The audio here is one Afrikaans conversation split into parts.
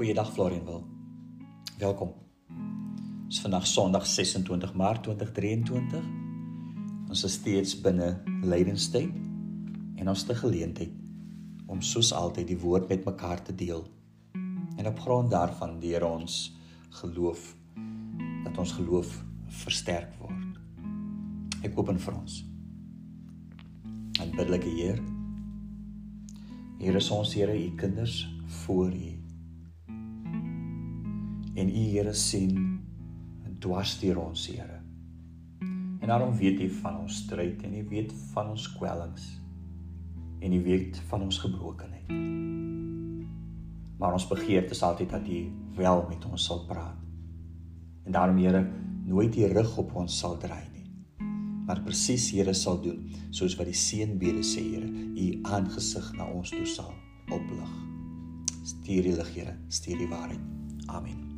Goeiedag Florianwil. Welkom. Dit is vandag Sondag 26 Maart 2023. Ons is steeds binne lydenstyd en ons het 'n geleentheid om soos altyd die woord met mekaar te deel. En op grond daarvan deur ons geloof dat ons geloof versterk word. Ek open vir ons. En biddelike Heer. Here ons Here, u kinders voor u. En u Here sien dwars deur ons Here. En daarom weet u van ons stryd en u weet van ons kwellings en u weet van ons gebrokenheid. Maar ons begeerte is altyd dat u wel met ons sal praat. En daarom Here, nooit u rug op ons sal draai nie. Maar presies Here sal doen soos wat die seënbede sê Here, u aangesig na ons toe sal oplig. Stuur die lig Here, stuur die waarheid. Amen.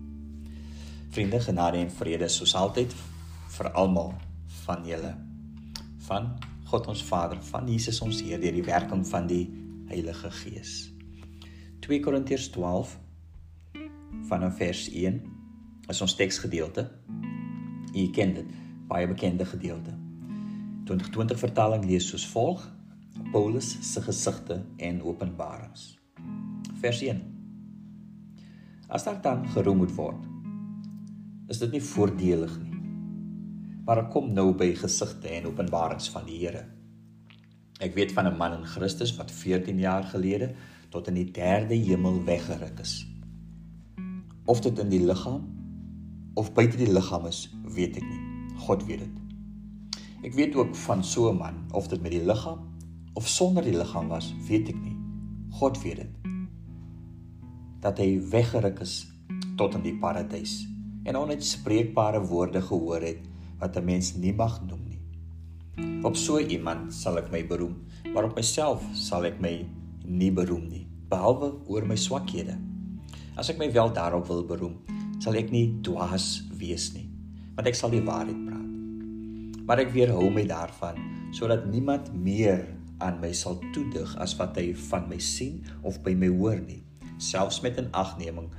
Vriende, genade en vrede soos altyd vir almal van julle. Van God ons Vader, van Jesus ons Heer deur die werking van die Heilige Gees. 2 Korintiërs 12 vanaf vers 1 is ons teksgedeelte. U ken dit, baie bekende gedeelte. 2020 vertaling lees soos volg: Paulus se gesigte en openbarings. Vers 1. As daar dan geroem moet word, is dit nie voordelig nie. Maar ek kom nou by gesigte en openbarings van die Here. Ek weet van 'n man in Christus wat 14 jaar gelede tot in die derde hemel weggeruk is. Of dit in die liggaam of buite die liggaam is, weet ek nie. God weet dit. Ek weet ook van so 'n man of dit met die liggaam of sonder die liggaam was, weet ek nie. God weet dit. Dat hy weggeruk is tot in die paradys en onuitspreekbare woorde gehoor het wat 'n mens nie mag noem nie. Op so iemand sal ek my beroem, maar op myself sal ek my nie beroem nie, behalwe oor my swakhede. As ek my wel daarop wil beroem, sal ek nie dwaas wees nie, want ek sal die waarheid praat. Maar ek weerhou my daarvan sodat niemand meer aan my sal toedig as wat hy van my sien of by my hoor nie, selfs met 'n agneming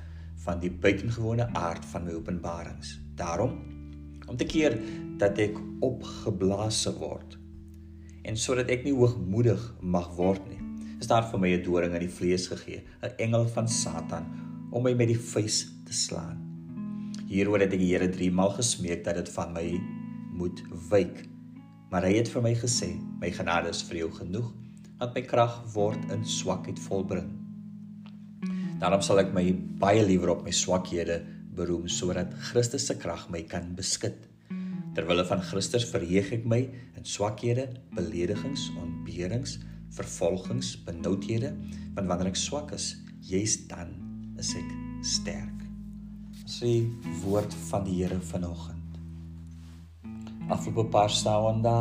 van die buitengewone aard van my openbarings. Daarom om te keer dat ek opgeblaas word en sodat ek nie hoogmoedig mag word nie. Is daar vir my 'n doring in die vlees gegee, 'n engel van Satan om my met die vuis te slaan. Hieroor het ek die Here 3 maal gesmeek dat dit van my moet wyk. Maar hy het vir my gesê, my genade is vir jou genoeg, want my krag word in swakheid volbring. Daarom sal ek my baie liewer op my swakhede beroem sodat Christus se krag my kan beskik. Terwille van Christus verheug ek my in swakhede, beledigings, ontberings, vervolgings, benoudhede, want wanneer ek swak is, juist dan is ek sterk. Sê woord van die Here vanoggend. Afloop 'n paar staande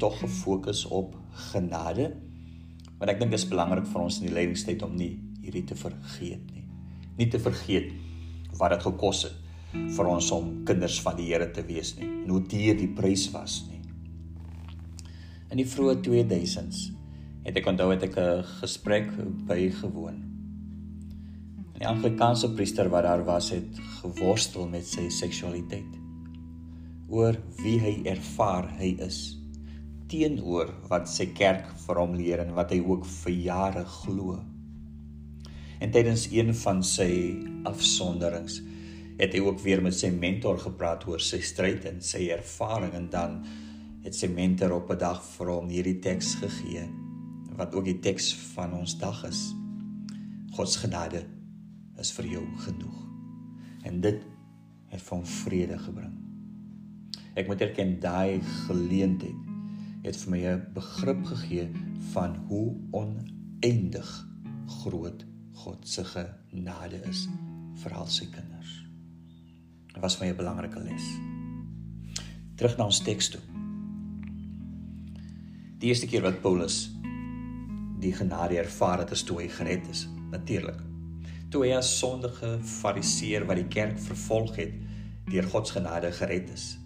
tog gefokus op genade. Want ek dink dit is belangrik vir ons in die lydingstyd om nie hierdie te vergeet nie. Nie te vergeet wat dit gekos het vir ons om kinders van die Here te wees nie en hoe duur die prys was nie. In die vroeë 2000s het ek onthou het ek 'n gesprek bygewoon. Die Anglikaanse priester wat daar was het geworstel met sy seksualiteit oor wie hy ervaar hy is teenoor wat sy kerk vir hom leer en wat hy ook vir jare glo. En tydens een van sy afsonderings het hy ook weer met sy mentor gepraat oor sy stryd en sy ervaring en dan het sy mentor op 'n dag vir hom hierdie teks gegee wat ook die teks van ons dag is. God se genade is vir jou genoeg. En dit het van vrede gebring. Ek moet erken daai geleentheid het vir my 'n begrip gegee van hoe oneindig groot God se genade is vir al sy kinders. Dit was vir my 'n belangrike les. Terug na ons teks toe. Die eerste keer wat Paulus die genade ervaar het, is toe hy gered is, natuurlik. Toe hy as sondige fariseer wat die kerk vervolg het, deur God se genade gered is.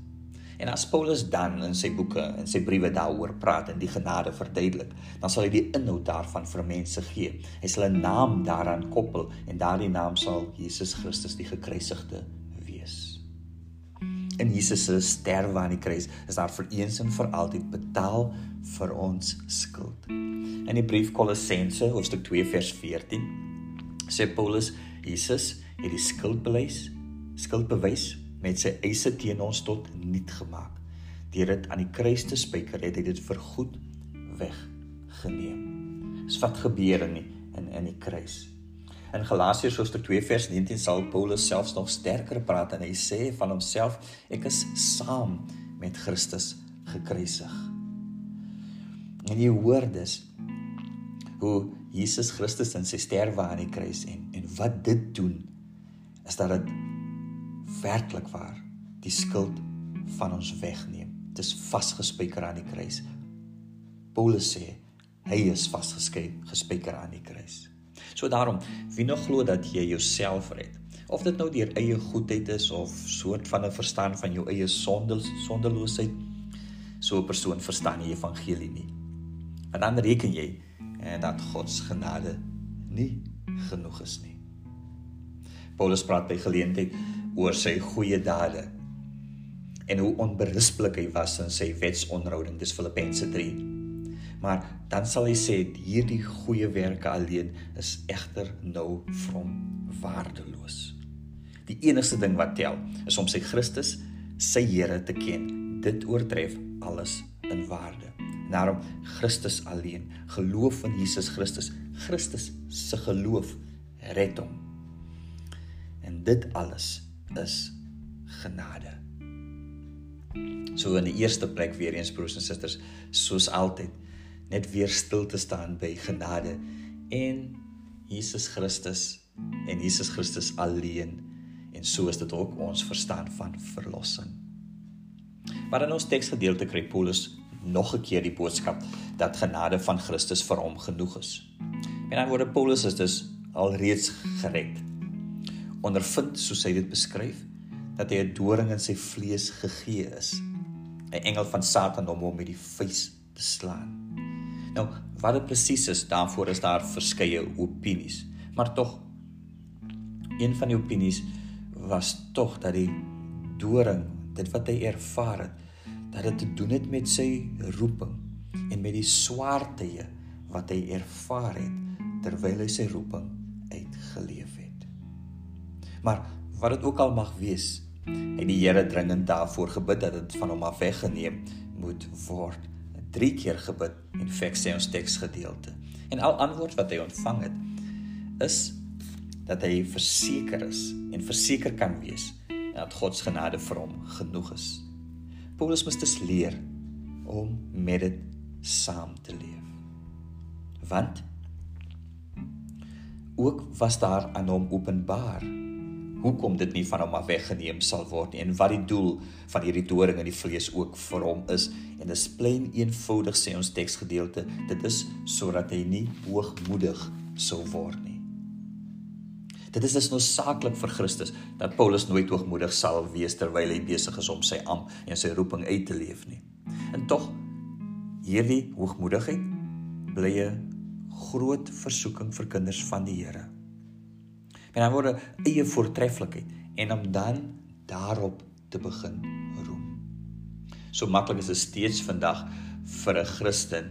En as Paulus dan in sy boeke en sy briewe daaroor praat en die genade verduidelik, dan sal hy die inhoud daarvan vir mense gee. Hy sal 'n naam daaraan koppel en daardie naam sal Jesus Christus die gekruisigde wees. In Jesus se sterwe aan die kruis is daar vir eens en vir altyd betaal vir ons skuld. In die brief Kolossense hoofstuk 2 vers 14 sê Paulus Jesus het die skuld bewys, skuld bewys met sy eise teen ons tot niet gemaak. Deur dit aan die kruis te spyker, het hy dit vir goed weggeneem. Dis wat gebeur in die, in in die kruis. In Galasiërs hoofstuk 2 vers 19 sal Paulus selfs nog sterker praat en hy sê van homself ek is saam met Christus gekruisig. En jy hoor dus hoe Jesus Christus in sy sterwe aan die kruis en en wat dit doen is dat dit werklik waar die skuld van ons wegneem. Dit is vasgespijker aan die kruis. Paulus sê hy is vasgespijker aan die kruis. So daarom, wie nog glo dat jy jouself red, of dit nou deur eie goedheid is of soort van 'n verstaan van jou eie sonde sondeloosheid, so 'n persoon verstaan die evangelie nie. En dan reken jy en dat God se genade nie genoeg is nie. Paulus praat by geleentheid oor sy goeie dade en hoe onberispelik hy was in sy wetsonhouding dis Filippense 3 maar dan sal hy sê hierdie goeie werke alleen is egter nou van waardeloos. Die enigste ding wat tel is om sy Christus sy Here te ken. Dit oortref alles in waarde. Daarom Christus alleen geloof in Jesus Christus. Christus se geloof red hom. En dit alles is genade. So in die eerste plek weer eens broers en susters, soos altyd, net weer stil te staan by genade en Jesus Christus en Jesus Christus alleen en so is dit ook ons verstaan van verlossing. Maar in ons teksgedeelte kry Paulus nog 'n keer die boodskap dat genade van Christus vir hom genoeg is. En dan word Paulus is dus alreeds gered ondervind soos hy dit beskryf dat hy 'n doring in sy vlees gegee is. 'n engel van Satan om hom met die vuis te slaan. Nou wat dit presies is daarvoor is daar verskeie opinies. Maar tog een van die opinies was tog dat die doring dit wat hy ervaar het dat dit te doen het met sy roeping en met die swaartye wat hy ervaar het terwyl hy sy roeping uitgeleef het Maar wat dit ook al mag wees, het die Here dringend daarvoor gebid dat dit van hom af weggeneem moet word. 3 keer gebid en fek sê ons teksgedeelte. En al antwoord wat hy ontvang het is dat hy verseker is en verseker kan wees dat God se genade vir hom genoeg is. Paulus moes dus leer om met dit saam te leef. Want ook was daar aan hom openbaar hoekom dit nie van hom af weggeneem sal word nie en wat die doel van hierdie doring in die vlees ook vir hom is. En dis plain eenvoudig sê ons teksgedeelte dit is sodat hy nie hoogmoedig sou word nie. Dit is dus noodsaaklik vir Christus dat Paulus nooit hoogmoedig sal wees terwyl hy besig is om sy am en sy roeping uit te leef nie. En tog hierdie hoogmoedigheid bly 'n groot versoeking vir kinders van die Here en dan word eie voortreffelikheid en om dan daarop te begin roem. So maklik is dit steeds vandag vir 'n Christen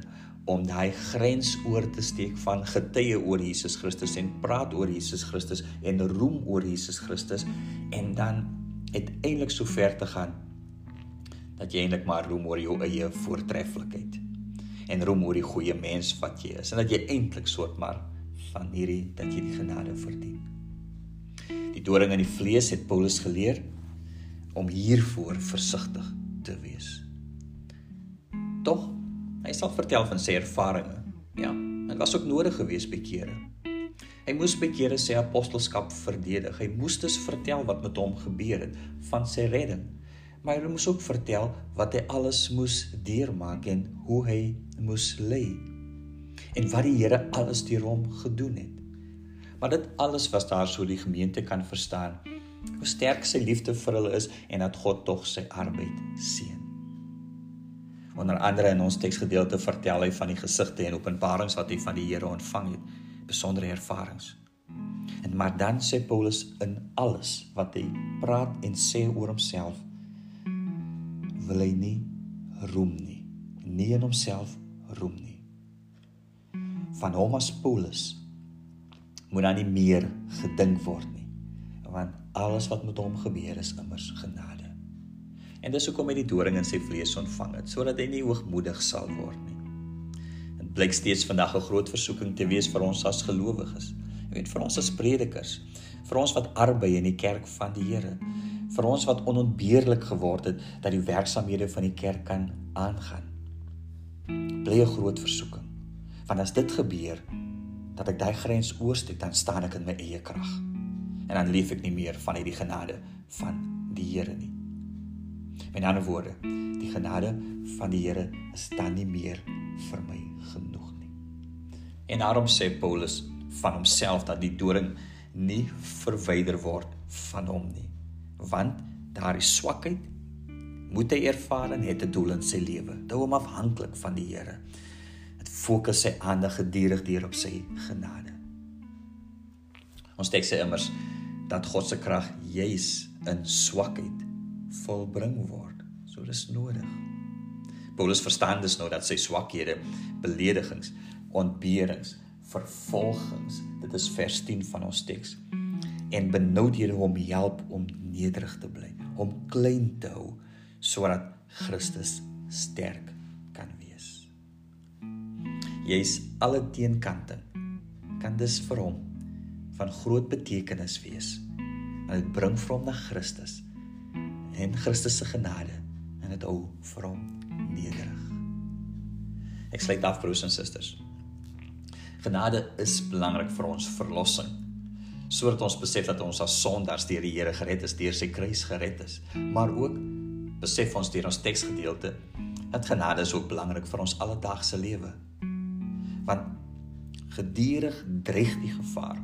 om daai grens oor te steek van getuie oor Jesus Christus en praat oor Jesus Christus en roem oor Jesus Christus en dan uiteindelik so ver te gaan dat jy eintlik maar roem oor jou eie voortreffelikheid en roem oor die goeie mens wat jy is en dat jy eintlik soort maar van hierdie dat jy die genade verdien. Die doring in die vlees het Paulus geleer om hiervoor versigtig te wees. Tog, hy sal vertel van sy ervarings. Ja, dit was ook nodig geweest by kere. Hy moes by kere sy apostelskap verdedig. Hy moes dus vertel wat met hom gebeur het van sy redding. Maar hy moes ook vertel wat hy alles moes deurmaak en hoe hy moes lê en wat die Here alles deur hom gedoen het. Maar dit alles was daar so die gemeente kan verstaan hoe sterk sy liefde vir hulle is en dat God tog sy arbeid seën. Onder andere in ons teksgedeelte vertel hy van die gesigte en openbarings wat hy van die Here ontvang het, besondere ervarings. En maar dan sê Paulus in alles wat hy praat en sê oor homself wil hy nie roem nie, nie in homself roem nie. Van hom as Paulus moet dan nie meer gedink word nie, want alles wat met hom gebeur is immers genade. En dis hoekom hy die doring in sy vlees ontvang het, sodat hy nie hoogmoedig sal word nie. Dit blyk steeds vandag 'n groot versoeking te wees vir ons as gelowiges. Jy weet vir ons as predikers, vir ons wat arbei in die kerk van die Here, vir ons wat onontbeerlik geword het dat die werksamehede van die kerk kan aangaan. Bly 'n groot versoeking. Want as dit gebeur, dat ek daai grens oorsteek, dan staan ek in my eie krag. En dan leef ek nie meer van uit die genade van die Here nie. Met ander woorde, die genade van die Here is dan nie meer vir my genoeg nie. En daarom sê Paulus van homself dat die doring nie verwyder word van hom nie. Want daar is swakheid moet hy ervaar en het 'n doel in sy lewe. Hou hom afhanklik van die Here. Fokus sy aandag gedurig deur op sy genade. Ons teks sê immers dat God se krag juis in swakheid volbring word. So dis nodig. Paulus verstaan dus nou dat sy swakhede, beledigings, ontberings, vervolgings, dit is vers 10 van ons teks. En benoudhede hom help om nederig te bly, om klein te hou sodat Christus sterk. Jy's alle teenkante kan dus vir hom van groot betekenis wees. Want dit bring vir hom na Christus en Christus se genade en dit hou vir hom nederig. Ek sluit af broers en susters. Genade is belangrik vir ons verlossing. Sodat ons besef dat ons as sondaars deur die Here gered is, deur sy kruis gered is, maar ook besef ons deur ons teksgedeelte dat genade is ook belangrik vir ons alledaagse lewe. Want gedurig dreig die gevaar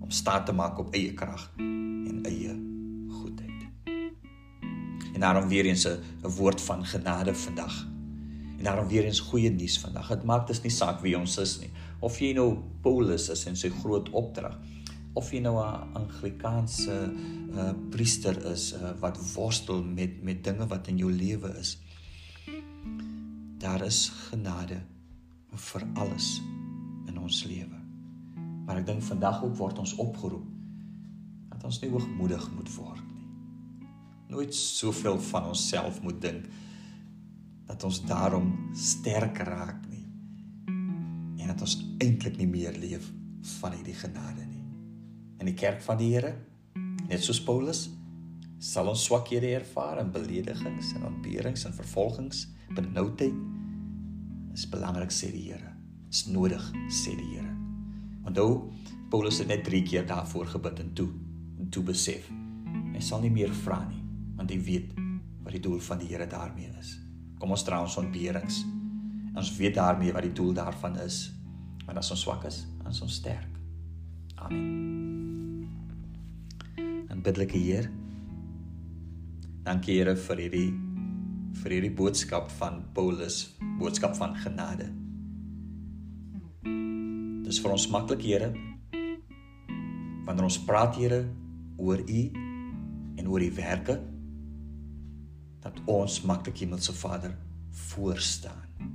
om staat te maak op eie krag en eie En daarom weer eens 'n woord van genade vandag. En daarom weer eens goeie nuus vandag. Dit maak dus nie saak wie ons is nie. Of jy nou Paulus is en sy groot opdrag of jy nou 'n Anglikaanse uh, priester is uh, wat worstel met met dinge wat in jou lewe is. Daar is genade vir alles in ons lewe. Maar ek dink vandag ook word ons opgeroep dat ons nie hoogmoedig moet word nooit soveel van onsself moet dink dat ons daarom sterk raak nie en dat ons eintlik nie meer leef van hierdie genade nie. In die kerk van die Here, net soos Paulus, sal ons swakhede ervaar en beledigings en ontberings en vervolgings, benoudheid is belangrik sê die Here. Is nodig sê die Here. Onthou Paulus het net 3 keer daarvoor gebid en toe en toe besef hy sal nie meer vra nie want hy weet wat die doel van die Here daarmee is. Kom ons dra ons ontberings. Ons weet daarmee wat die doel daarvan is. Want as ons swak is, is ons sterk. Amen. En biddelike Heer, dankie Here vir hierdie vir hierdie boodskap van Paulus, boodskap van genade. Dis vir ons maklik Here wanneer ons praat Here oor U en oor die werke dat ons maklik Hemelse Vader voor staan.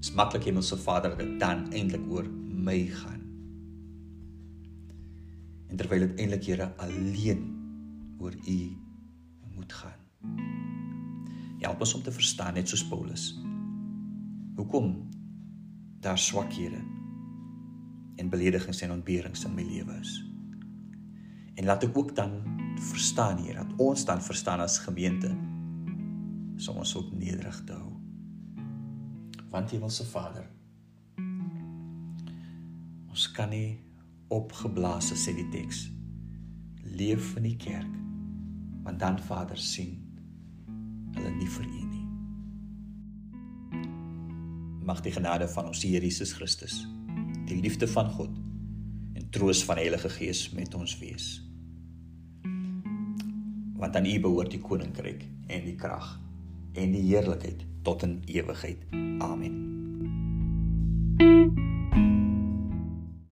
Dis maklik Hemelse Vader dat dan eintlik oor my gaan. En terwyl dit eintlik Here alleen oor U moet gaan. Help ons om te verstaan net soos Paulus. Hoekom daar swakhede en beledigings en ontberings in my lewe is. En laat ek ook dan verstaan hier dat ons dan verstaan as gemeente om ons ook nederig te hou. Want Hemelse Vader ons kan nie opgeblaas sê die teks leef in die kerk want dan Vader sien hulle nie vir u nie. Mag die genade van ons Here Jesus Christus, die liefde van God en troos van die Heilige Gees met ons wees want aan U behoort die koninkryk en die krag en die heerlikheid tot in ewigheid. Amen.